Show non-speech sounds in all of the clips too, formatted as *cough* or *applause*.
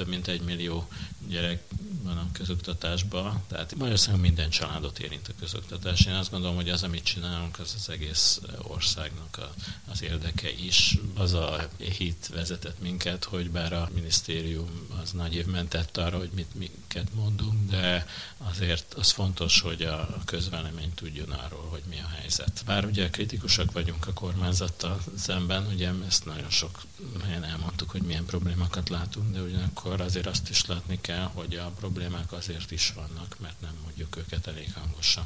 több mint egy millió gyerek van a közoktatásban, tehát Magyarországon minden családot érint a közoktatás. Én azt gondolom, hogy az, amit csinálunk, az az egész országnak a, az érdeke is. Az a hit vezetett minket, hogy bár a minisztérium az nagy évben tett arra, hogy mit minket mondunk, de azért az fontos, hogy a közvélemény tudjon arról, hogy mi a helyzet. Bár ugye kritikusak vagyunk a kormányzattal szemben, ugye ezt nagyon sok helyen elmondtuk, hogy milyen problémákat látunk, de ugyanakkor azért azt is látni kell, hogy a problémák azért is vannak, mert nem mondjuk őket elég hangosan.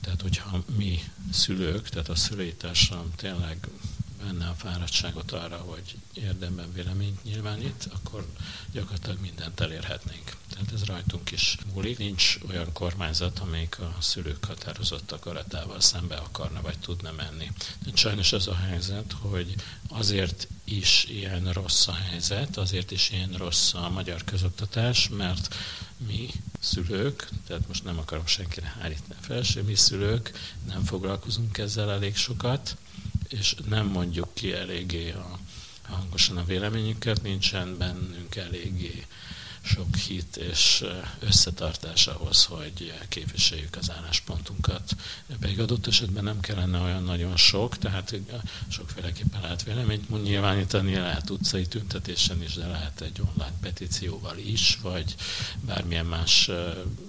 Tehát, hogyha mi szülők, tehát a szülői társadalom tényleg benne a fáradtságot arra, hogy érdemben véleményt nyilvánít, akkor gyakorlatilag mindent elérhetnénk. Tehát ez rajtunk is múlik. Nincs olyan kormányzat, amelyik a szülők határozott akaratával szembe akarna vagy tudna menni. De sajnos az a helyzet, hogy azért is ilyen rossz a helyzet, azért is ilyen rossz a magyar közoktatás, mert mi szülők, tehát most nem akarom senkire hárítani a felső, mi szülők nem foglalkozunk ezzel elég sokat, és nem mondjuk ki eléggé a, hangosan a véleményünket, nincsen bennünk eléggé sok hit és összetartás ahhoz, hogy képviseljük az álláspontunkat. Pedig adott esetben nem kellene olyan nagyon sok, tehát sokféleképpen lehet véleményt nyilvánítani, lehet utcai tüntetésen is, de lehet egy online petícióval is, vagy bármilyen más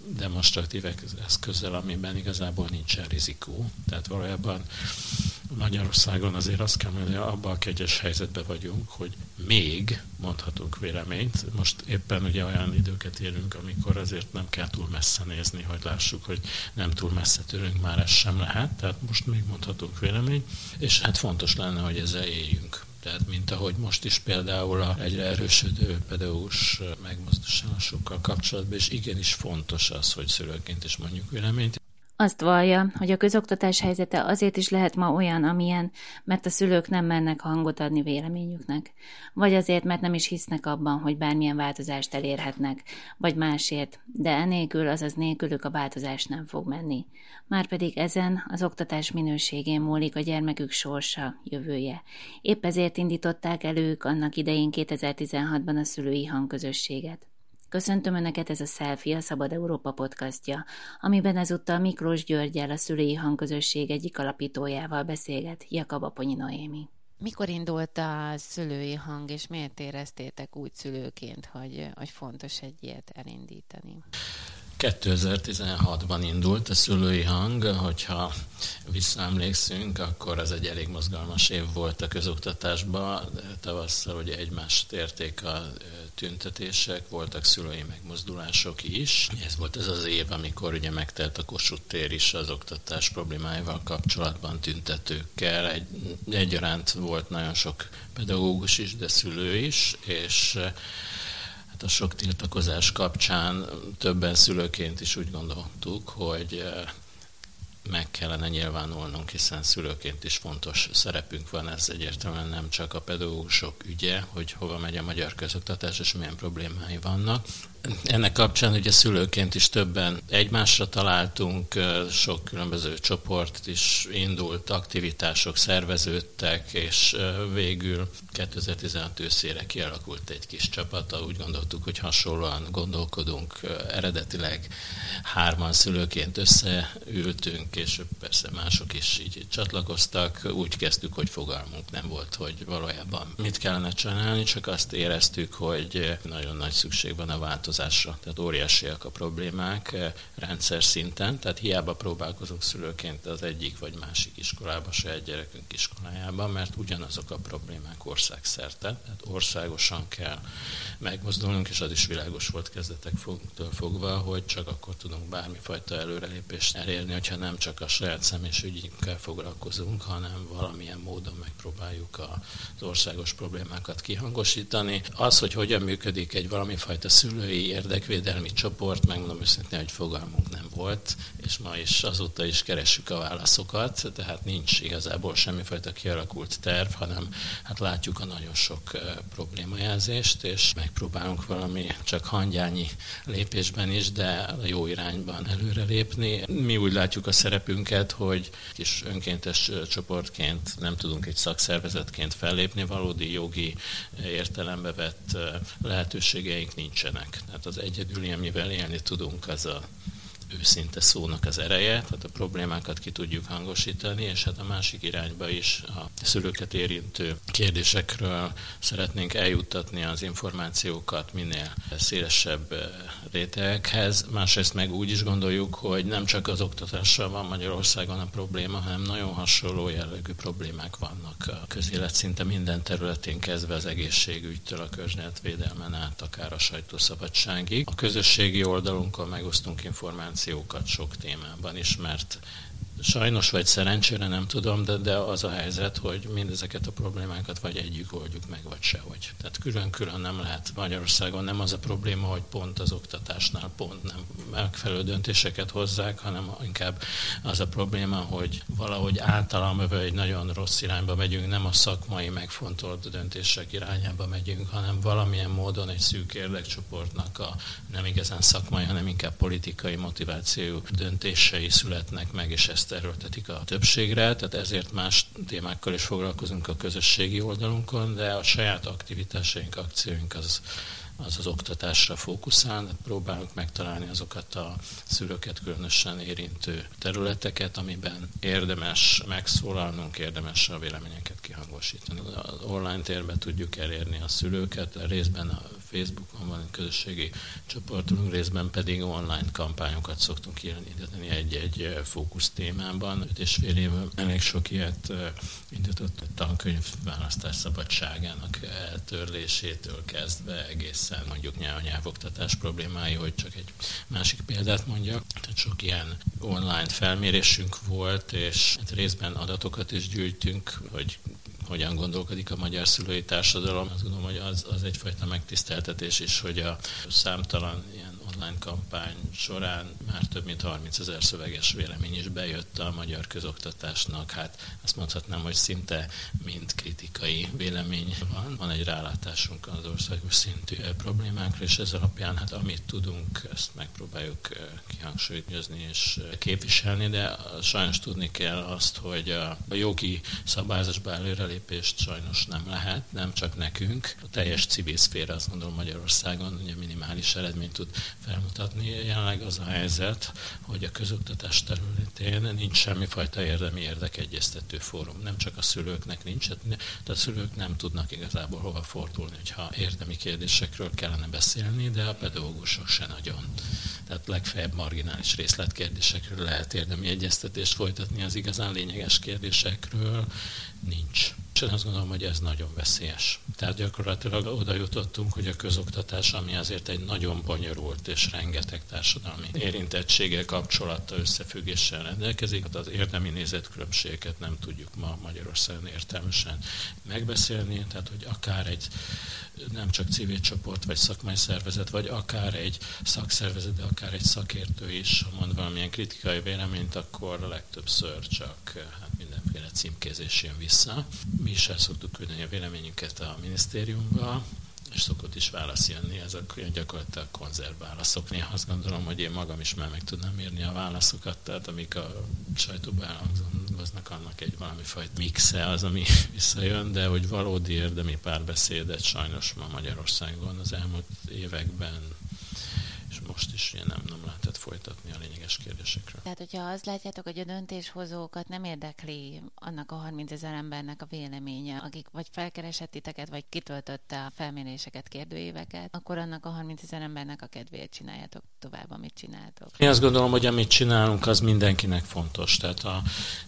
demonstratív eszközzel, amiben igazából nincsen rizikó. Tehát valójában Magyarországon azért azt kell mondani, abban a kegyes helyzetben vagyunk, hogy még mondhatunk véleményt. Most éppen ugye olyan időket élünk, amikor azért nem kell túl messze nézni, hogy lássuk, hogy nem túl messze tőlünk már ez sem lehet. Tehát most még mondhatunk véleményt, és hát fontos lenne, hogy ezzel éljünk. Tehát, mint ahogy most is például a egyre erősödő pedagógus megmozdulásokkal kapcsolatban, és igenis fontos az, hogy szülőként is mondjuk véleményt, azt vallja, hogy a közoktatás helyzete azért is lehet ma olyan, amilyen, mert a szülők nem mennek hangot adni véleményüknek, vagy azért, mert nem is hisznek abban, hogy bármilyen változást elérhetnek, vagy másért, de enélkül, azaz nélkülük a változás nem fog menni. Márpedig ezen az oktatás minőségén múlik a gyermekük sorsa, jövője. Épp ezért indították elők annak idején 2016-ban a szülői hangközösséget. Köszöntöm Önöket, ez a Selfie, a Szabad Európa podcastja, amiben ezúttal Miklós Györgyel, a szülői hangközösség egyik alapítójával beszélget, Jakab Aponyi Noémi. Mikor indult a szülői hang, és miért éreztétek úgy szülőként, hogy, hogy fontos egy ilyet elindítani? 2016-ban indult a szülői hang, hogyha visszaemlékszünk, akkor az egy elég mozgalmas év volt a közoktatásban. Tavasszal ugye egymást érték a tüntetések, voltak szülői megmozdulások is. Ez volt ez az év, amikor ugye megtelt a Kossuth tér is az oktatás problémáival kapcsolatban tüntetőkkel. Egy, egyaránt volt nagyon sok pedagógus is, de szülő is, és a sok tiltakozás kapcsán többen szülőként is úgy gondoltuk, hogy eh, meg kellene nyilvánulnunk, hiszen szülőként is fontos szerepünk van, ez egyértelműen nem csak a pedagógusok ügye, hogy hova megy a magyar közoktatás, és milyen problémái vannak, ennek kapcsán ugye szülőként is többen egymásra találtunk, sok különböző csoport is indult, aktivitások szerveződtek, és végül 2016 őszére kialakult egy kis csapata. Úgy gondoltuk, hogy hasonlóan gondolkodunk. Eredetileg hárman szülőként összeültünk, és persze mások is így csatlakoztak. Úgy kezdtük, hogy fogalmunk nem volt, hogy valójában mit kellene csinálni, csak azt éreztük, hogy nagyon nagy szükség van a változásra változásra, tehát óriásiak a problémák eh, rendszer szinten, tehát hiába próbálkozunk szülőként az egyik vagy másik iskolába, saját gyerekünk iskolájában, mert ugyanazok a problémák országszerte, tehát országosan kell megmozdulnunk, és az is világos volt kezdetektől fogva, hogy csak akkor tudunk bármifajta előrelépést elérni, hogyha nem csak a saját személyes ügyünkkel foglalkozunk, hanem valamilyen módon megpróbáljuk az országos problémákat kihangosítani. Az, hogy hogyan működik egy valamifajta szülői politikai érdekvédelmi csoport, megmondom őszintén, hogy fogalmunk nem volt, és ma is azóta is keressük a válaszokat, tehát nincs igazából semmifajta kialakult terv, hanem hát látjuk a nagyon sok problémajelzést, és megpróbálunk valami csak hangyányi lépésben is, de jó irányban előrelépni. Mi úgy látjuk a szerepünket, hogy kis önkéntes csoportként nem tudunk egy szakszervezetként fellépni, valódi jogi értelembe vett lehetőségeink nincsenek. Tehát az egyedüli, amivel élni tudunk, az a őszinte szónak az ereje, tehát a problémákat ki tudjuk hangosítani, és hát a másik irányba is a szülőket érintő kérdésekről szeretnénk eljuttatni az információkat minél szélesebb eh, rétegekhez. Másrészt meg úgy is gondoljuk, hogy nem csak az oktatással van Magyarországon a probléma, hanem nagyon hasonló jellegű problémák vannak a közélet szinte minden területén kezdve az egészségügytől, a környezetvédelmen át, akár a sajtószabadságig. A közösségi oldalunkon megosztunk információkat, információkat sok témában is, mert Sajnos vagy szerencsére nem tudom, de, de az a helyzet, hogy mindezeket a problémákat vagy együtt oldjuk meg, vagy sehogy. Tehát külön-külön nem lehet Magyarországon, nem az a probléma, hogy pont az oktatásnál pont nem megfelelő döntéseket hozzák, hanem inkább az a probléma, hogy valahogy általam egy nagyon rossz irányba megyünk, nem a szakmai megfontolt döntések irányába megyünk, hanem valamilyen módon egy szűk érdekcsoportnak a nem igazán szakmai, hanem inkább politikai motiváció döntései születnek meg, és ezt ezt erőltetik a többségre, tehát ezért más témákkal is foglalkozunk a közösségi oldalunkon, de a saját aktivitásaink, akcióink az az az oktatásra fókuszál, próbálunk megtalálni azokat a szülőket különösen érintő területeket, amiben érdemes megszólalnunk, érdemes a véleményeket kihangosítani. Az online térben tudjuk elérni a szülőket, a részben a Facebookon van egy közösségi csoportunk, részben pedig online kampányokat szoktunk indítani egy-egy fókusz témában. Öt és fél év elég sok ilyet indított a tankönyv választás szabadságának eltörlésétől kezdve egészen mondjuk nyelvoktatás problémái, hogy csak egy másik példát mondjak. Tehát sok ilyen online felmérésünk volt, és hát részben adatokat is gyűjtünk, hogy hogyan gondolkodik a magyar szülői társadalom. Azt gondolom, hogy az, az egyfajta megtiszteltetés is, hogy a számtalan ilyen online kampány során már több mint 30 ezer szöveges vélemény is bejött a magyar közoktatásnak. Hát azt mondhatnám, hogy szinte mind kritikai vélemény van. Van egy rálátásunk az országos szintű problémákra, és ez alapján hát amit tudunk, ezt megpróbáljuk kihangsúlyozni és képviselni, de sajnos tudni kell azt, hogy a jogi szabályzásba előrelépést sajnos nem lehet, nem csak nekünk. A teljes civil szféra azt gondolom Magyarországon ugye minimális eredményt tud felmutatni. Jelenleg az a helyzet, hogy a közoktatás területén nincs semmifajta érdemi érdekegyeztető fórum. Nem csak a szülőknek nincs, de a szülők nem tudnak igazából hova fordulni, hogyha érdemi kérdésekről kellene beszélni, de a pedagógusok se nagyon. Tehát legfeljebb marginális részletkérdésekről lehet érdemi egyeztetést folytatni, az igazán lényeges kérdésekről nincs. És én azt gondolom, hogy ez nagyon veszélyes. Tehát gyakorlatilag oda jutottunk, hogy a közoktatás, ami azért egy nagyon bonyolult és rengeteg társadalmi érintettséggel, kapcsolattal, összefüggéssel rendelkezik, hát az érdemi nézetkülönbségeket nem tudjuk ma Magyarországon értelmesen megbeszélni, tehát hogy akár egy nem csak civil csoport, vagy szakmai szervezet, vagy akár egy szakszervezet, de akár egy szakértő is, ha mond valamilyen kritikai véleményt, akkor legtöbbször csak hát mindenféle címkézés jön vissza. Mi is el szoktuk küldeni a véleményünket a minisztériumba, és szokott is válasz jönni, ezek gyakorlatilag konzervválaszok. Néha azt gondolom, hogy én magam is már meg tudnám írni a válaszokat, tehát amik a sajtóban elhangznak, annak egy valami fajta mixe az, ami *laughs* visszajön, de hogy valódi érdemi párbeszédet sajnos ma Magyarországon az elmúlt években most is ilyen nem, nem lehetett folytatni a lényeges kérdésekre. Tehát, hogyha azt látjátok, hogy a döntéshozókat nem érdekli annak a 30 ezer embernek a véleménye, akik vagy felkeresett titeket, vagy kitöltötte a felméréseket, kérdőíveket, akkor annak a 30 ezer embernek a kedvéért csináljátok tovább, amit csináltok. Én azt gondolom, hogy amit csinálunk, az mindenkinek fontos. Tehát a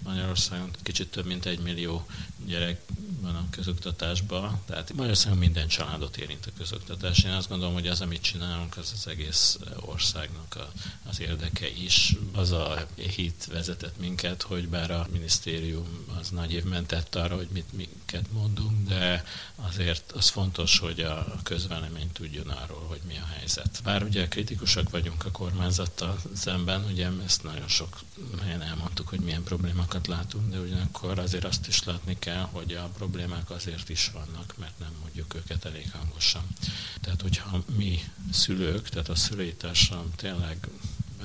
Magyarországon kicsit több mint egy millió gyerek van a közoktatásban, tehát Magyarországon minden családot érint a közoktatás. Én azt gondolom, hogy az, amit csinálunk, az az egész országnak a, az érdeke is. Az a hit vezetett minket, hogy bár a minisztérium az nagy évben arra, hogy mit minket mondunk, de azért az fontos, hogy a közvélemény tudjon arról, hogy mi a helyzet. Bár ugye kritikusak vagyunk a kormányzattal szemben, ugye ezt nagyon sok helyen elmondtuk, hogy milyen problémákat látunk, de ugyanakkor azért azt is látni kell, hogy a problémák azért is vannak, mert nem mondjuk őket elég hangosan. Tehát, hogyha mi szülők, tehát a szülői társadalom tényleg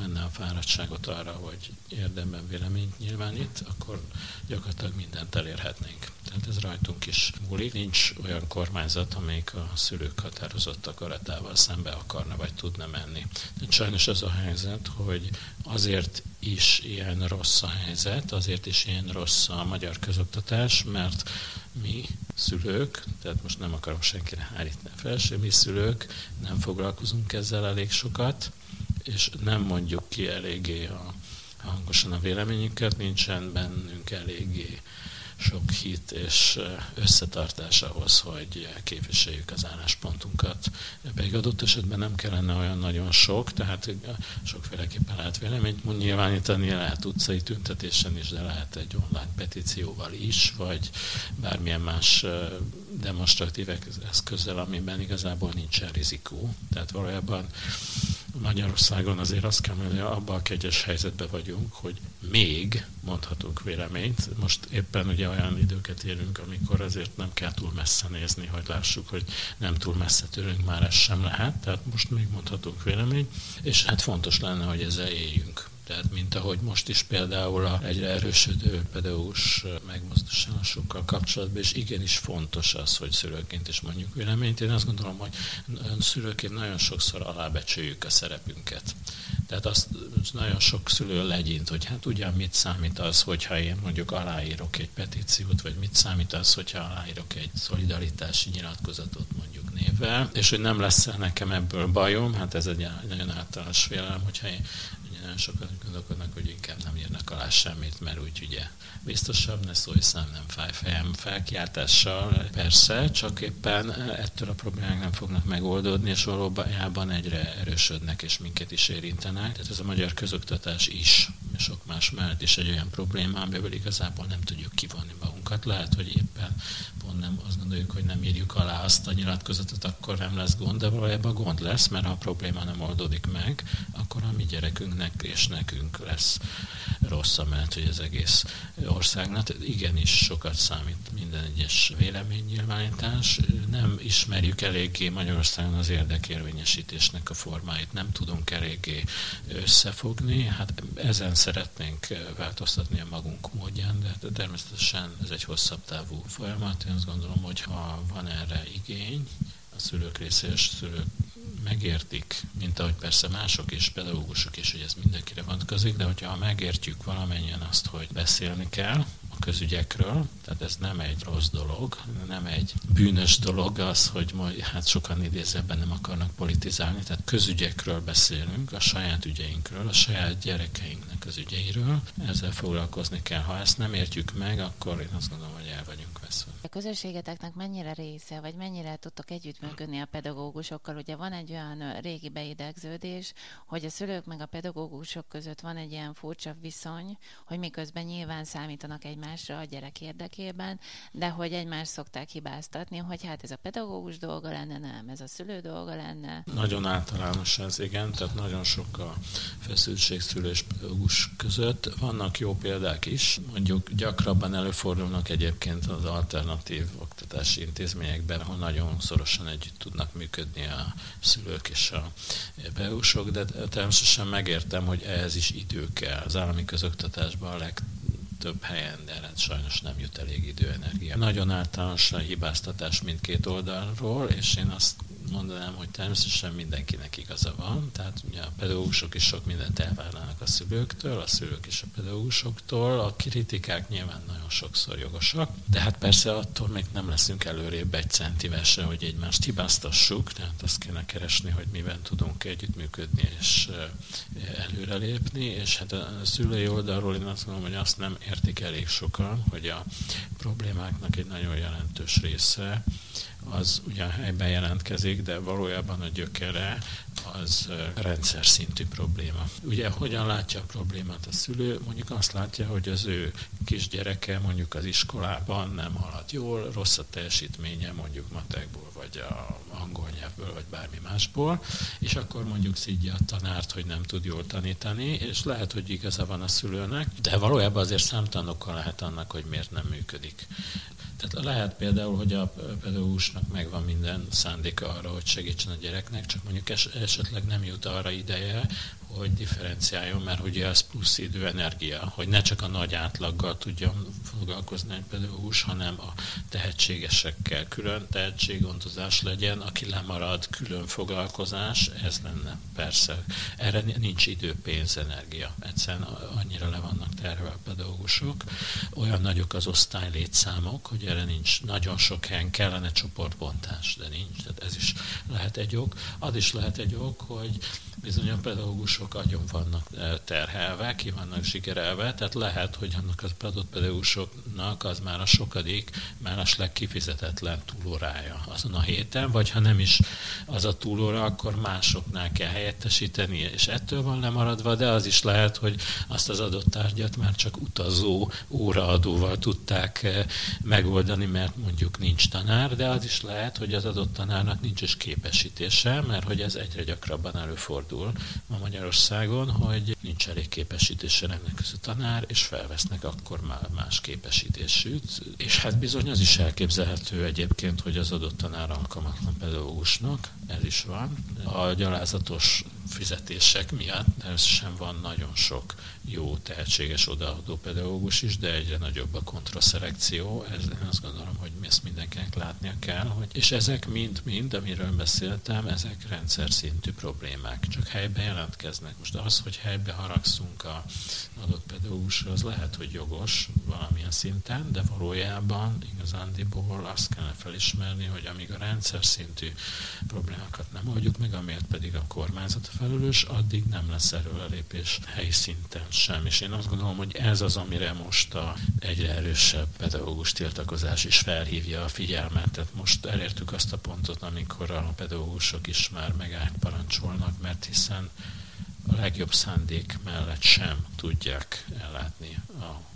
benne a fáradtságot arra, hogy érdemben véleményt nyilvánít, akkor gyakorlatilag mindent elérhetnénk. Tehát ez rajtunk is múlik. Nincs olyan kormányzat, amelyik a szülők határozott akaratával szembe akarna vagy tudna menni. De sajnos az a helyzet, hogy azért is ilyen rossz a helyzet, azért is ilyen rossz a magyar közoktatás, mert mi szülők, tehát most nem akarom senkire hárítani fel, mi szülők nem foglalkozunk ezzel elég sokat, és nem mondjuk ki eléggé a, hangosan a véleményünket, nincsen bennünk eléggé sok hit és összetartás ahhoz, hogy képviseljük az álláspontunkat. Pedig adott esetben nem kellene olyan nagyon sok, tehát sokféleképpen lehet véleményt nyilvánítani, lehet utcai tüntetésen is, de lehet egy online petícióval is, vagy bármilyen más demonstratív eszközzel, amiben igazából nincsen rizikó. Tehát valójában Magyarországon azért azt kell mondani, hogy abban a kegyes helyzetben vagyunk, hogy még mondhatunk véleményt. Most éppen ugye olyan időket érünk, amikor azért nem kell túl messze nézni, hogy lássuk, hogy nem túl messze törünk, már ez sem lehet. Tehát most még mondhatunk véleményt, és hát fontos lenne, hogy ezzel éljünk. Tehát, mint ahogy most is például a egyre erősödő pedagógus megmozdulásokkal kapcsolatban, és igenis fontos az, hogy szülőként is mondjuk véleményt. Én azt gondolom, hogy szülőként nagyon sokszor alábecsüljük a szerepünket. Tehát azt nagyon sok szülő legyint, hogy hát ugyan mit számít az, hogyha én mondjuk aláírok egy petíciót, vagy mit számít az, hogyha aláírok egy szolidaritási nyilatkozatot mondjuk névvel, és hogy nem lesz nekem ebből bajom, hát ez egy nagyon általános félelem, hogyha én nagyon sokan gondolkodnak, hogy inkább nem írnak alá semmit, mert úgy ugye biztosabb, ne szólj szám, nem fáj fejem felkiáltással. Persze, csak éppen ettől a problémák nem fognak megoldódni, és valójában egyre erősödnek, és minket is érintenek. Tehát ez a magyar közoktatás is, és sok más mellett is egy olyan probléma, amiből igazából nem tudjuk kivonni magunkat. Lehet, hogy éppen pont nem azt gondoljuk, hogy nem írjuk alá azt a nyilatkozatot, akkor nem lesz gond, de valójában gond lesz, mert ha a probléma nem oldódik meg, akkor a mi gyerekünknek és nekünk lesz rossz, mert hogy az egész országnak igenis sokat számít minden egyes véleménynyilvánítás. Nem ismerjük eléggé Magyarországon az érdekérvényesítésnek a formáit, nem tudunk eléggé összefogni. Hát ezen szeretnénk változtatni a magunk módján, de természetesen ez egy hosszabb távú folyamat. Én azt gondolom, hogy ha van erre igény, a szülők részéről, szülők megértik, mint ahogy persze mások és pedagógusok is, hogy ez mindenkire vonatkozik, de hogyha megértjük valamennyien azt, hogy beszélni kell, közügyekről, tehát ez nem egy rossz dolog, nem egy bűnös dolog az, hogy majd, hát sokan idézőben nem akarnak politizálni, tehát közügyekről beszélünk, a saját ügyeinkről, a saját gyerekeinknek az ügyeiről, ezzel foglalkozni kell. Ha ezt nem értjük meg, akkor én azt gondolom, hogy el vagyunk veszve. A közösségeteknek mennyire része, vagy mennyire tudtok együttműködni a pedagógusokkal? Ugye van egy olyan régi beidegződés, hogy a szülők meg a pedagógusok között van egy ilyen furcsa viszony, hogy miközben nyilván számítanak egymásra, egymásra a gyerek érdekében, de hogy egymást szokták hibáztatni, hogy hát ez a pedagógus dolga lenne, nem, ez a szülő dolga lenne. Nagyon általános ez, igen, tehát nagyon sok a feszültség szülő pedagógus között. Vannak jó példák is, mondjuk gyakrabban előfordulnak egyébként az alternatív oktatási intézményekben, ahol nagyon szorosan együtt tudnak működni a szülők és a pedagógusok, de természetesen megértem, hogy ehhez is idő kell. Az állami közoktatásban a leg több helyen, de hát sajnos nem jut elég idő, energia. Nagyon általános a hibáztatás mindkét oldalról, és én azt mondanám, hogy természetesen mindenkinek igaza van, tehát ugye a pedagógusok is sok mindent elvárnának a szülőktől, a szülők is a pedagógusoktól, a kritikák nyilván nagyon sokszor jogosak, de hát persze attól még nem leszünk előrébb egy centivesre, hogy egymást hibáztassuk, tehát azt kéne keresni, hogy miben tudunk együttműködni és előrelépni, és hát a szülői oldalról én azt mondom, hogy azt nem értik elég sokan, hogy a problémáknak egy nagyon jelentős része az ugyan helyben jelentkezik, de valójában a gyökere az rendszer szintű probléma. Ugye hogyan látja a problémát a szülő? Mondjuk azt látja, hogy az ő kisgyereke mondjuk az iskolában nem halad jól, rossz a teljesítménye mondjuk matekból, vagy a angol nyelvből, vagy bármi másból, és akkor mondjuk szidja a tanárt, hogy nem tud jól tanítani, és lehet, hogy igaza van a szülőnek, de valójában azért számtanokkal lehet annak, hogy miért nem működik. Tehát lehet például, hogy a pedagógusnak megvan minden szándéka arra, hogy segítsen a gyereknek, csak mondjuk es- esetleg nem jut arra ideje, hogy differenciáljon, mert ugye ez plusz idő, energia, hogy ne csak a nagy átlaggal tudjon foglalkozni egy pedagógus, hanem a tehetségesekkel külön tehetséggondozás legyen, aki lemarad, külön foglalkozás, ez lenne persze. Erre nincs idő, pénz, energia. Egyszerűen annyira le vannak terve a pedagógusok. Olyan nagyok az osztály létszámok, hogy erre nincs nagyon sok helyen kellene csoportbontás, de nincs. Tehát ez is lehet egy ok. Az is lehet egy ok, hogy bizony a pedagógusok agyon vannak eh, terhelve, ki vannak sikerelve, tehát lehet, hogy annak az adott pedagógusoknak az már a sokadik, mellesleg kifizetetlen túlórája azon a héten, vagy ha nem is az a túlóra, akkor másoknál kell helyettesíteni, és ettől van lemaradva, de az is lehet, hogy azt az adott tárgyat már csak utazó óraadóval tudták eh, megoldani, mert mondjuk nincs tanár, de az is lehet, hogy az adott tanárnak nincs is képesítése, mert hogy ez egyre gyakrabban előfordul fordul ma Magyarországon, hogy nincs elég képesítése rendelkező tanár, és felvesznek akkor már más képesítésűt. És hát bizony az is elképzelhető egyébként, hogy az adott tanár alkalmatlan pedagógusnak, ez is van. A gyalázatos fizetések miatt sem van nagyon sok jó, tehetséges odaadó pedagógus is, de egyre nagyobb a kontraszelekció. Ez, én azt gondolom, hogy ezt mindenkinek látnia kell. Hogy, és ezek mind-mind, amiről beszéltem, ezek rendszer szintű problémák, csak helybe jelentkeznek. Most az, hogy helybe haragszunk a adott pedagógusra, az lehet, hogy jogos valamilyen szinten, de valójában igazándiból azt kellene felismerni, hogy amíg a rendszer szintű problémákat nem oldjuk meg, amiért pedig a kormányzat felelős, addig nem lesz előrelépés helyi szinten sem. És én azt gondolom, hogy ez az, amire most a egyre erősebb pedagógus tiltakozás is felhívja a figyelmet. Tehát most elértük azt a pontot, amikor a pedagógusok is már megállt parancsolnak, mert hiszen a legjobb szándék mellett sem tudják ellátni a.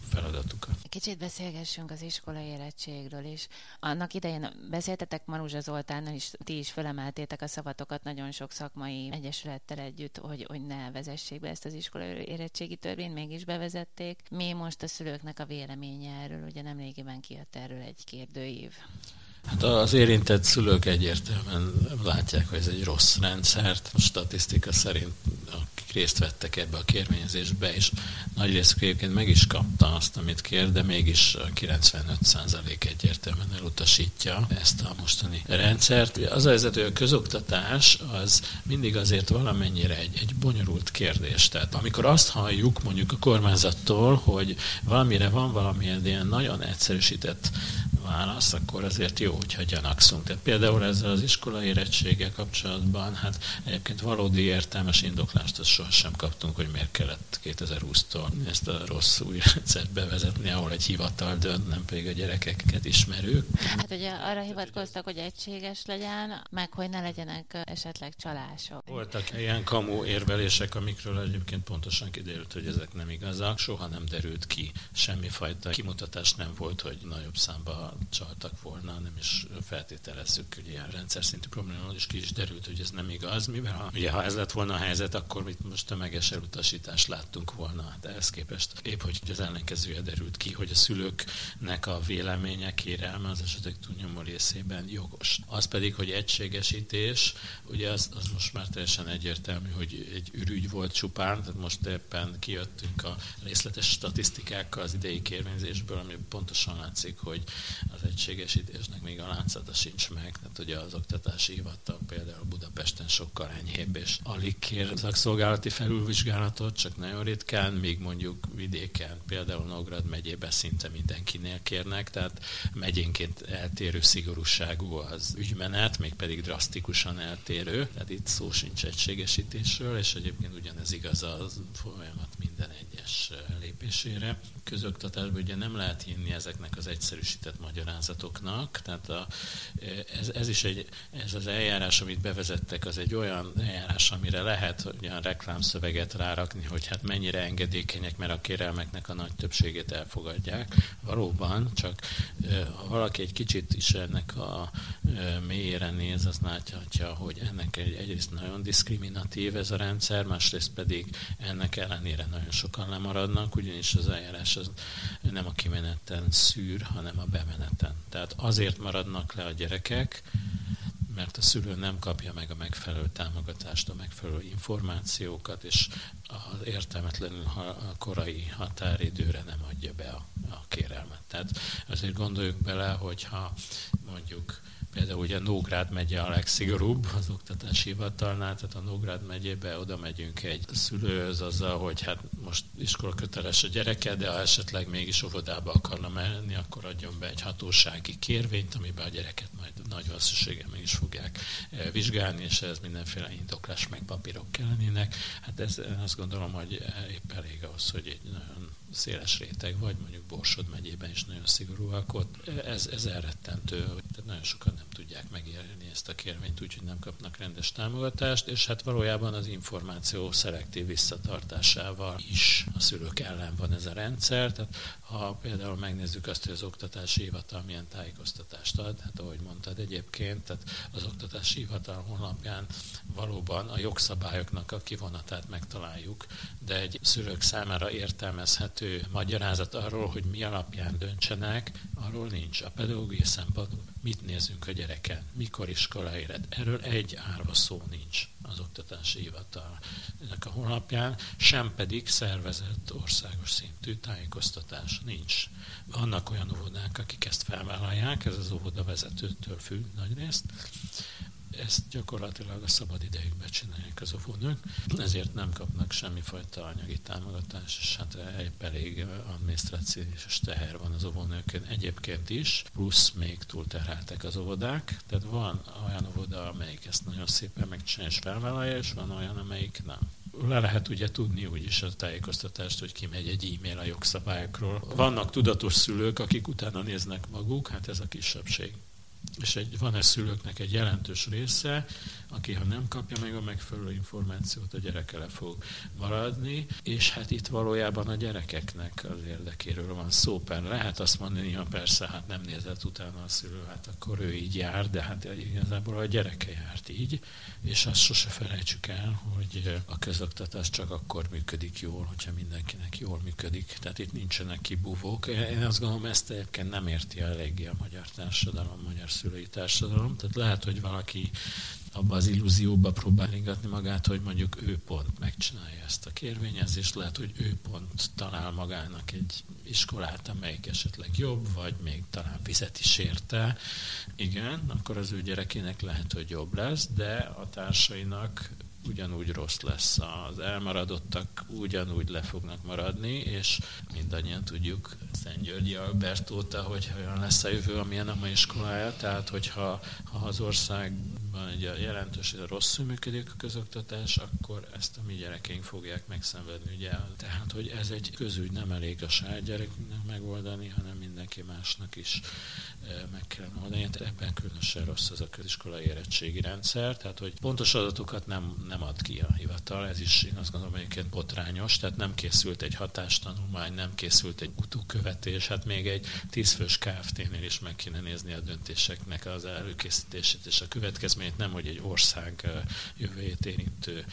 Kicsit beszélgessünk az iskola érettségről is. Annak idején beszéltetek Maruzsa Zoltánnal is, ti is felemeltétek a szavatokat nagyon sok szakmai egyesülettel együtt, hogy, hogy ne vezessék be ezt az iskola érettségi törvényt, mégis bevezették. Mi most a szülőknek a véleménye erről? Ugye nemrégiben kijött erről egy kérdőív. Hát az érintett szülők egyértelműen látják, hogy ez egy rossz rendszert. A statisztika szerint akik részt vettek ebbe a kérvényezésbe, és nagy részük egyébként meg is kapta azt, amit kér, de mégis 95% egyértelműen elutasítja ezt a mostani rendszert. Az a helyzet, hogy a közoktatás az mindig azért valamennyire egy, egy bonyolult kérdés. Tehát amikor azt halljuk mondjuk a kormányzattól, hogy valamire van valamilyen ilyen nagyon egyszerűsített válasz, akkor azért jó, hogyha gyanakszunk. Tehát például ezzel az iskolai érettséggel kapcsolatban, hát egyébként valódi értelmes indoklást azt sohasem kaptunk, hogy miért kellett 2020-tól ezt a rossz új rendszert bevezetni, ahol egy hivatal dönt, nem pedig a gyerekeket ismerők. Hát ugye arra hivatkoztak, hogy egységes legyen, meg hogy ne legyenek esetleg csalások. Voltak ilyen kamu érvelések, amikről egyébként pontosan kiderült, hogy ezek nem igazak. Soha nem derült ki, semmifajta kimutatás nem volt, hogy nagyobb számba csaltak volna, nem is feltételezzük, hogy ilyen rendszer szintű probléma, és ki is derült, hogy ez nem igaz, mivel ha, ugye, ha ez lett volna a helyzet, akkor itt most tömeges elutasítást láttunk volna. De ehhez képest épp, hogy az ellenkezője derült ki, hogy a szülőknek a véleménye, kérelme az esetek túlnyomó részében jogos. Az pedig, hogy egységesítés, ugye az, az most már teljesen egyértelmű, hogy egy ürügy volt csupán, tehát most éppen kijöttünk a részletes statisztikákkal az idei kérvényzésből, ami pontosan látszik, hogy az egységesítésnek még a látszata sincs meg. Tehát ugye az oktatási hivatal például Budapesten sokkal enyhébb, és alig kér szakszolgálati felülvizsgálatot, csak nagyon ritkán, míg mondjuk vidéken, például Nógrad megyében szinte mindenkinél kérnek, tehát megyénként eltérő szigorúságú az ügymenet, még pedig drasztikusan eltérő, tehát itt szó sincs egységesítésről, és egyébként ugyanez igaz az folyamat minden minden egyes lépésére. Közoktatásban ugye nem lehet hinni ezeknek az egyszerűsített magyarázatoknak, tehát a, ez, ez is egy, ez az eljárás, amit bevezettek, az egy olyan eljárás, amire lehet olyan reklámszöveget rárakni, hogy hát mennyire engedékenyek, mert a kérelmeknek a nagy többségét elfogadják. Valóban, csak ha valaki egy kicsit is ennek a mélyére néz, az láthatja, hogy ennek egy, egyrészt nagyon diszkriminatív ez a rendszer, másrészt pedig ennek ellenére nagyon sokan lemaradnak, ugyanis az eljárás az nem a kimeneten szűr, hanem a bemeneten. Tehát azért maradnak le a gyerekek, mert a szülő nem kapja meg a megfelelő támogatást, a megfelelő információkat, és az értelmetlenül a korai határidőre nem adja be a, a kérelmet. Tehát azért gondoljuk bele, hogyha mondjuk Például ugye Nógrád megye a legszigorúbb az oktatási hivatalnál, tehát a Nógrád megyébe oda megyünk egy szülőhöz azzal, hogy hát most iskola köteles a gyereke, de ha esetleg mégis óvodába akarna menni, akkor adjon be egy hatósági kérvényt, amiben a gyereket majd nagy valószínűséggel meg is fogják eh, vizsgálni, és ez mindenféle indoklás meg papírok kellenének. Hát ez, azt gondolom, hogy épp elég ahhoz, hogy egy nagyon széles réteg, vagy mondjuk Borsod megyében is nagyon szigorúak ott. Ez, ez elrettentő, hogy nagyon sokan nem tudják megérni ezt a kérvényt, úgyhogy nem kapnak rendes támogatást, és hát valójában az információ szelektív visszatartásával is a szülők ellen van ez a rendszer. Tehát ha például megnézzük azt, hogy az oktatási hivatal milyen tájékoztatást ad, hát ahogy mondtad egyébként, tehát az oktatási hivatal honlapján valóban a jogszabályoknak a kivonatát megtaláljuk, de egy szülők számára értelmezhető magyarázat arról, hogy mi alapján döntsenek, arról nincs. A pedagógiai szempontból mit nézünk a gyereken, mikor iskola éred. Erről egy árva szó nincs az oktatási hivatalnak a honlapján, sem pedig szervezett országos szintű tájékoztatás nincs. Vannak olyan óvodák, akik ezt felvállalják, ez az óvoda vezetőtől függ nagyrészt, ezt gyakorlatilag a szabad idejükben csinálják az óvónők, ezért nem kapnak semmifajta anyagi támogatást, és hát egy elég adminisztrációs teher van az óvónőkön. Egyébként is, plusz még túlterheltek az óvodák, tehát van olyan óvoda, amelyik ezt nagyon szépen megcsinálja és felvállalja, és van olyan, amelyik nem. Le lehet ugye tudni úgyis a tájékoztatást, hogy kimegy egy e-mail a jogszabályokról. Vannak tudatos szülők, akik utána néznek maguk, hát ez a kisebbség és egy, van-e szülőknek egy jelentős része, aki ha nem kapja meg a megfelelő információt, a gyereke le fog maradni, és hát itt valójában a gyerekeknek az érdekéről van szó. Pár lehet azt mondani, ha persze hát nem nézett utána a szülő, hát akkor ő így jár, de hát igazából a gyereke járt így, és azt sose felejtsük el, hogy a közoktatás csak akkor működik jól, hogyha mindenkinek jól működik. Tehát itt nincsenek kibúvók. Én azt gondolom, ezt egyébként nem érti eléggé a magyar társadalom, a magyar szülői társadalom. Tehát lehet, hogy valaki abba az illúzióba próbál ingatni magát, hogy mondjuk ő pont megcsinálja ezt a kérvényezést, lehet, hogy ő pont talál magának egy iskolát, amelyik esetleg jobb, vagy még talán fizet is érte. Igen, akkor az ő gyerekének lehet, hogy jobb lesz, de a társainak ugyanúgy rossz lesz. Az elmaradottak ugyanúgy le fognak maradni, és mindannyian tudjuk Szent Györgyi Albert óta, hogy olyan lesz a jövő, amilyen a mai iskolája. Tehát, hogyha ha az országban egy jelentős rosszul működik a közoktatás, akkor ezt a mi gyerekeink fogják megszenvedni. Ugye? Tehát, hogy ez egy közügy, nem elég a saját gyereknek megoldani, hanem mindenki másnak is meg kellene oldani. Ebben különösen rossz az a köziskolai érettségi rendszer, tehát hogy pontos adatokat nem, nem ad ki a hivatal, ez is én azt gondolom egyébként botrányos, tehát nem készült egy hatástanulmány, nem készült egy utókövetés, hát még egy tízfős KFT-nél is meg kéne nézni a döntéseknek az előkészítését és a következményét, nem hogy egy ország jövőjét érintő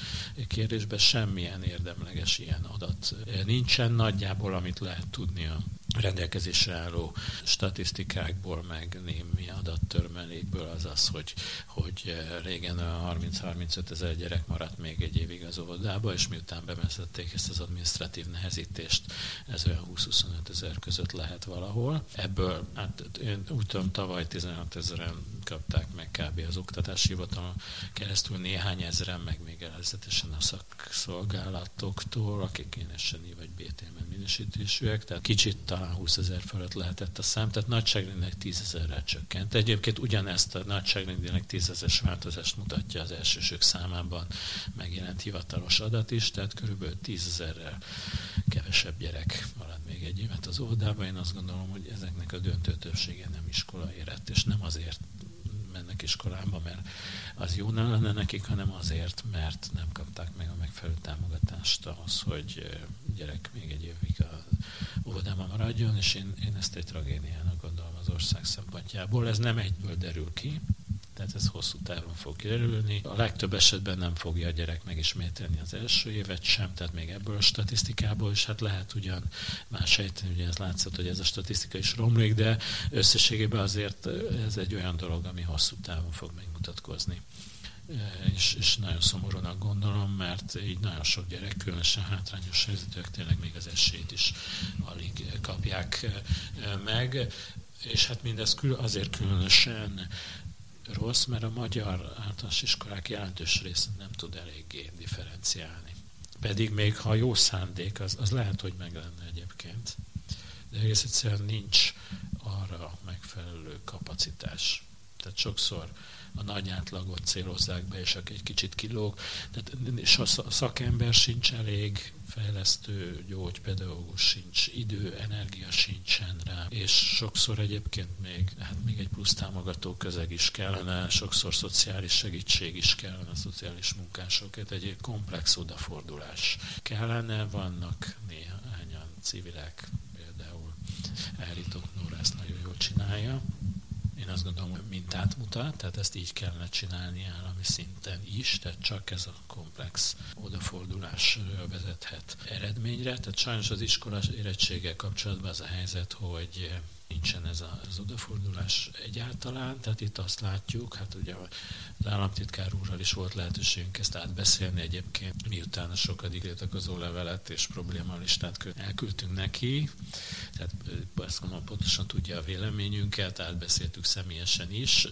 kérdésben semmilyen érdemleges ilyen adat nincsen. Nagyjából, amit lehet tudni a rendelkezésre álló statisztikákból, meg némi adattörmelékből az az, hogy, hogy régen a 30-35 ezer gyerek maradt még egy évig az óvodába, és miután bemezették ezt az administratív nehezítést, ez olyan 20-25 ezer között lehet valahol. Ebből, hát én úgy tudom, tavaly 16 ezeren kapták meg kb. az oktatási hivatalon keresztül, néhány ezeren, meg még előzetesen a szakszolgálatoktól, akik én SNI vagy BTM minősítésűek, tehát kicsit talán 20 ezer fölött lehet emelkedett a szám, tehát nagyságrendileg tízezerrel csökkent. Egyébként ugyanezt a nagyságrendileg tízezeres változást mutatja az elsősök számában megjelent hivatalos adat is, tehát körülbelül tízezerrel kevesebb gyerek marad még egy évet az óvodában. Én azt gondolom, hogy ezeknek a döntő többsége nem iskola érett, és nem azért mennek iskolába, mert az jó nem lenne nekik, hanem azért, mert nem kapták meg a megfelelő támogatást ahhoz, hogy gyerek még egy évig a óvodában maradjon, és én, én ezt egy tragédiának gondolom az ország szempontjából. Ez nem egyből derül ki, tehát ez hosszú távon fog kiderülni. A legtöbb esetben nem fogja a gyerek megismételni az első évet sem, tehát még ebből a statisztikából is. Hát lehet ugyan más sejteni, ugye ez látszott, hogy ez a statisztika is romlik, de összességében azért ez egy olyan dolog, ami hosszú távon fog megmutatkozni. És, és nagyon szomorúnak gondolom, mert így nagyon sok gyerek, különösen hátrányos helyzetűek tényleg még az esélyt is alig kapják meg, és hát mindez azért különösen rossz, mert a magyar általános iskolák jelentős része nem tud eléggé differenciálni. Pedig még ha jó szándék, az, az lehet, hogy meg lenne egyébként, de egész egyszerűen nincs arra megfelelő kapacitás. Tehát sokszor a nagy átlagot célozzák be, és aki egy kicsit kilóg, tehát, és a szakember sincs elég, fejlesztő gyógypedagógus sincs, idő, energia sincsen rá, és sokszor egyébként még, hát még egy plusz támogató közeg is kellene, sokszor szociális segítség is kellene, szociális munkásokért, egy komplex odafordulás kellene, vannak néhányan civilek, például elrított Nóra ezt nagyon jól csinálja, én azt gondolom, hogy mintát mutat, tehát ezt így kellene csinálni állami szinten is, tehát csak ez a komplex odafordulás vezethet eredményre. Tehát sajnos az iskolás érettséggel kapcsolatban az a helyzet, hogy nincsen ez az odafordulás egyáltalán, tehát itt azt látjuk, hát ugye az államtitkár úrral is volt lehetőségünk ezt átbeszélni egyébként, miután a sokadik létakozó levelet és problémalistát elküldtünk neki, tehát ezt gondolom pontosan tudja a véleményünket, átbeszéltük személyesen is,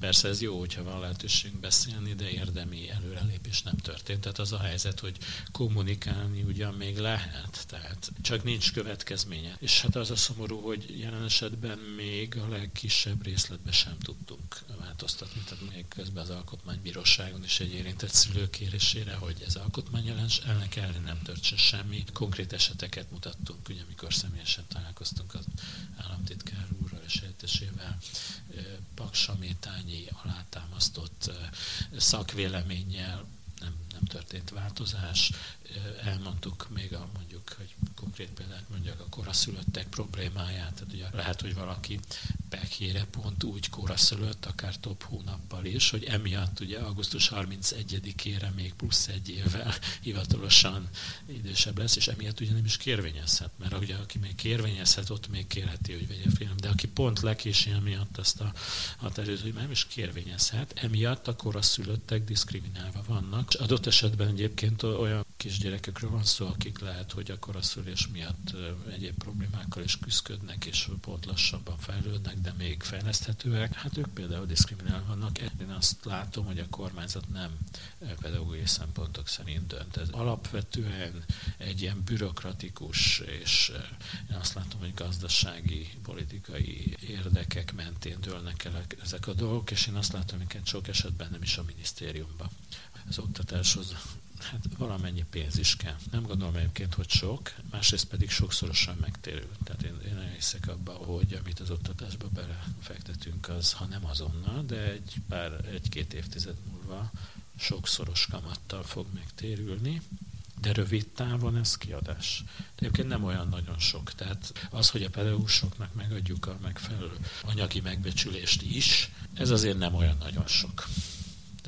Persze ez jó, hogyha van lehetőségünk beszélni, de érdemi előrelépés nem történt. Tehát az a helyzet, hogy kommunikálni ugyan még lehet, tehát csak nincs következménye. És hát az a szomorú, hogy jelen esetben még a legkisebb részletben sem tudtunk változtatni. Tehát még közben az alkotmánybíróságon is egy érintett szülő kérésére, hogy ez alkotmány elnek ellen nem történt semmi. Konkrét eseteket mutattunk, ugye amikor személyesen találkoztunk az államtitkár úrral és helyettessével, paksamétányi alátámasztott szakvéleménnyel nem, nem történt változás. Elmondtuk még a mondjuk, hogy konkrét példát mondjak, a koraszülöttek problémáját. Tehát ugye lehet, hogy valaki pekjére pont úgy koraszülött, akár több hónappal is, hogy emiatt ugye augusztus 31-ére még plusz egy évvel *laughs* hivatalosan idősebb lesz, és emiatt ugye nem is kérvényezhet, mert ugye aki még kérvényezhet, ott még kérheti, hogy vegye film, de aki pont lekési emiatt ezt a határidőt, hogy nem is kérvényezhet, emiatt a koraszülöttek diszkriminálva vannak. Adott esetben egyébként olyan kisgyerekekről van szó, akik lehet, hogy a szülés miatt egyéb problémákkal is küzdködnek, és pont lassabban fejlődnek, de még fejleszthetőek. Hát ők például diszkriminálva vannak. Én azt látom, hogy a kormányzat nem pedagógiai szempontok szerint dönt. Ez alapvetően egy ilyen bürokratikus, és én azt látom, hogy gazdasági, politikai érdekek mentén dőlnek el ezek a dolgok, és én azt látom, hogy sok esetben nem is a minisztériumban. Az oktatáshoz hát valamennyi pénz is kell. Nem gondolom egyébként, hogy sok, másrészt pedig sokszorosan megtérül. Tehát én, én hiszek abba, hogy amit az oktatásba belefektetünk, az ha nem azonnal, de egy pár, egy-két évtized múlva sokszoros kamattal fog megtérülni, de rövid távon ez kiadás. De egyébként nem olyan nagyon sok. Tehát az, hogy a pedagógusoknak megadjuk a megfelelő anyagi megbecsülést is, ez azért nem olyan nagyon sok.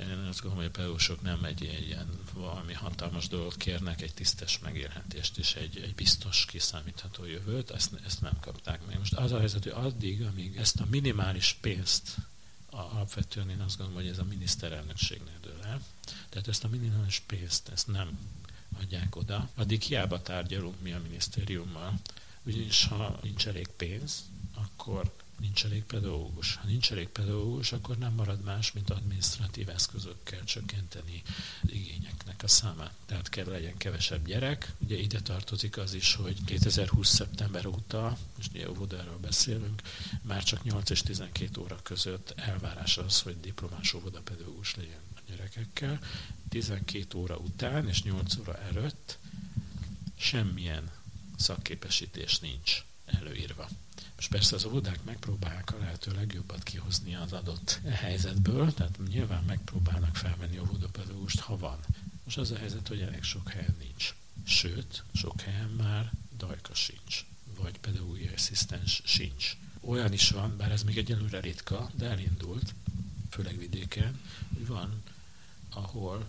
Én azt gondolom, hogy a pedagógusok nem egy, ilyen valami hatalmas dolgot kérnek, egy tisztes megélhetést és egy, egy biztos, kiszámítható jövőt, ezt, ezt nem kapták meg. Most az a helyzet, hogy addig, amíg ezt a minimális pénzt alapvetően én azt gondolom, hogy ez a miniszterelnökségnek dől el. Tehát ezt a minimális pénzt, ezt nem adják oda, addig hiába tárgyalunk mi a minisztériummal, ugyanis ha nincs elég pénz, akkor nincs elég pedagógus. Ha nincs elég pedagógus, akkor nem marad más, mint administratív eszközökkel csökkenteni igényeknek a számát. Tehát kell legyen kevesebb gyerek. Ugye ide tartozik az is, hogy 2020. szeptember óta, most ugye óvodáról beszélünk, már csak 8 és 12 óra között elvárás az, hogy diplomás óvodapedagógus legyen a gyerekekkel. 12 óra után és 8 óra előtt semmilyen szakképesítés nincs előírva. És persze az óvodák megpróbálják a lehető legjobbat kihozni az adott helyzetből, tehát nyilván megpróbálnak felvenni óvodapedagógust, ha van. Most az a helyzet, hogy elég sok helyen nincs. Sőt, sok helyen már dajka sincs, vagy pedagógiai asszisztens sincs. Olyan is van, bár ez még egyelőre ritka, de elindult, főleg vidéken, hogy van, ahol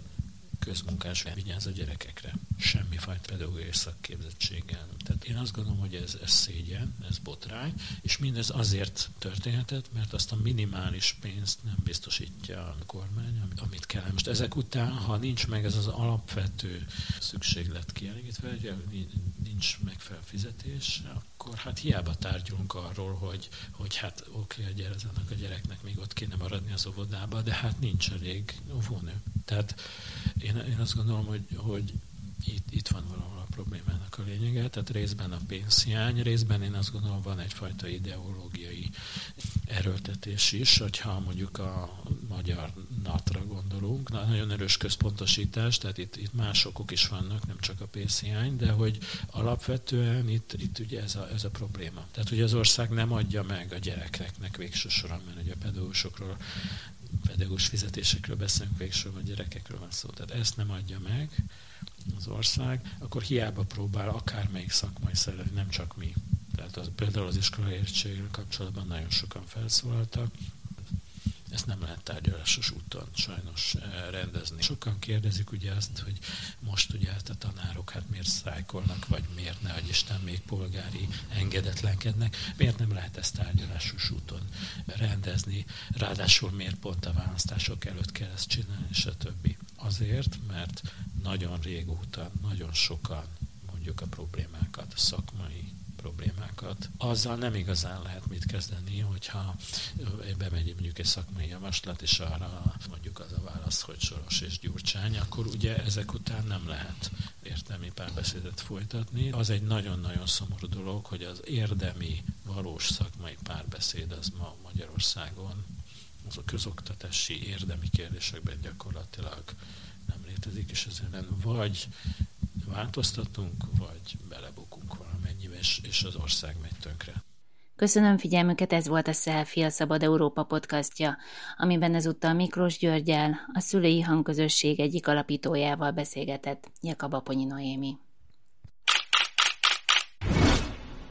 közmunkás vigyáz a gyerekekre. Semmifajta pedagógiai szakképzettséggel. Tehát én azt gondolom, hogy ez, ez szégyen, ez botrány, és mindez azért történhetett, mert azt a minimális pénzt nem biztosítja a kormány, amit kell. Most ezek után, ha nincs meg ez az alapvető szükséglet kielégítve, hogy nincs megfelelő fizetés, akkor hát hiába tárgyalunk arról, hogy, hogy hát oké, a, a gyereknek még ott kéne maradni az óvodába, de hát nincs elég óvónő. Tehát én, én azt gondolom, hogy, hogy itt, itt van valahol a problémának a lényege, tehát részben a pénzhiány, részben én azt gondolom van egyfajta ideológiai erőltetés is, hogyha mondjuk a magyar natra gondolunk, na, nagyon erős központosítás, tehát itt, itt más okok is vannak, nem csak a pénzhiány, de hogy alapvetően itt, itt ugye ez a, ez a probléma. Tehát, hogy az ország nem adja meg a gyerekeknek végső soron, mert ugye a pedagógusokról pedagógus fizetésekről beszélünk, végső a gyerekekről van szó. Tehát ezt nem adja meg az ország, akkor hiába próbál akármelyik szakmai szervezet, nem csak mi. Tehát az, például az iskola értségről kapcsolatban nagyon sokan felszólaltak, ezt nem lehet tárgyalásos úton sajnos eh, rendezni. Sokan kérdezik ugye azt, hogy most ugye hát a tanárok hát miért szájkolnak, vagy miért ne, hogy Isten még polgári engedetlenkednek, miért nem lehet ezt tárgyalásos úton rendezni, ráadásul miért pont a választások előtt kell ezt csinálni, stb. Azért, mert nagyon régóta, nagyon sokan mondjuk a problémákat, a szakmai problémákat. Azzal nem igazán lehet mit kezdeni, hogyha bemegy mondjuk egy szakmai javaslat, és arra mondjuk az a válasz, hogy Soros és Gyurcsány, akkor ugye ezek után nem lehet értelmi párbeszédet folytatni. Az egy nagyon-nagyon szomorú dolog, hogy az érdemi, valós szakmai párbeszéd az ma Magyarországon az a közoktatási érdemi kérdésekben gyakorlatilag nem létezik, és ezért vagy változtatunk, vagy valamennyibe, és, és az ország megy tönkre. Köszönöm figyelmüket, ez volt a Selfie, a Szabad Európa podcastja, amiben ezúttal Miklós Györgyel, a szülői hangközösség egyik alapítójával beszélgetett Jakab Aponyi Noémi.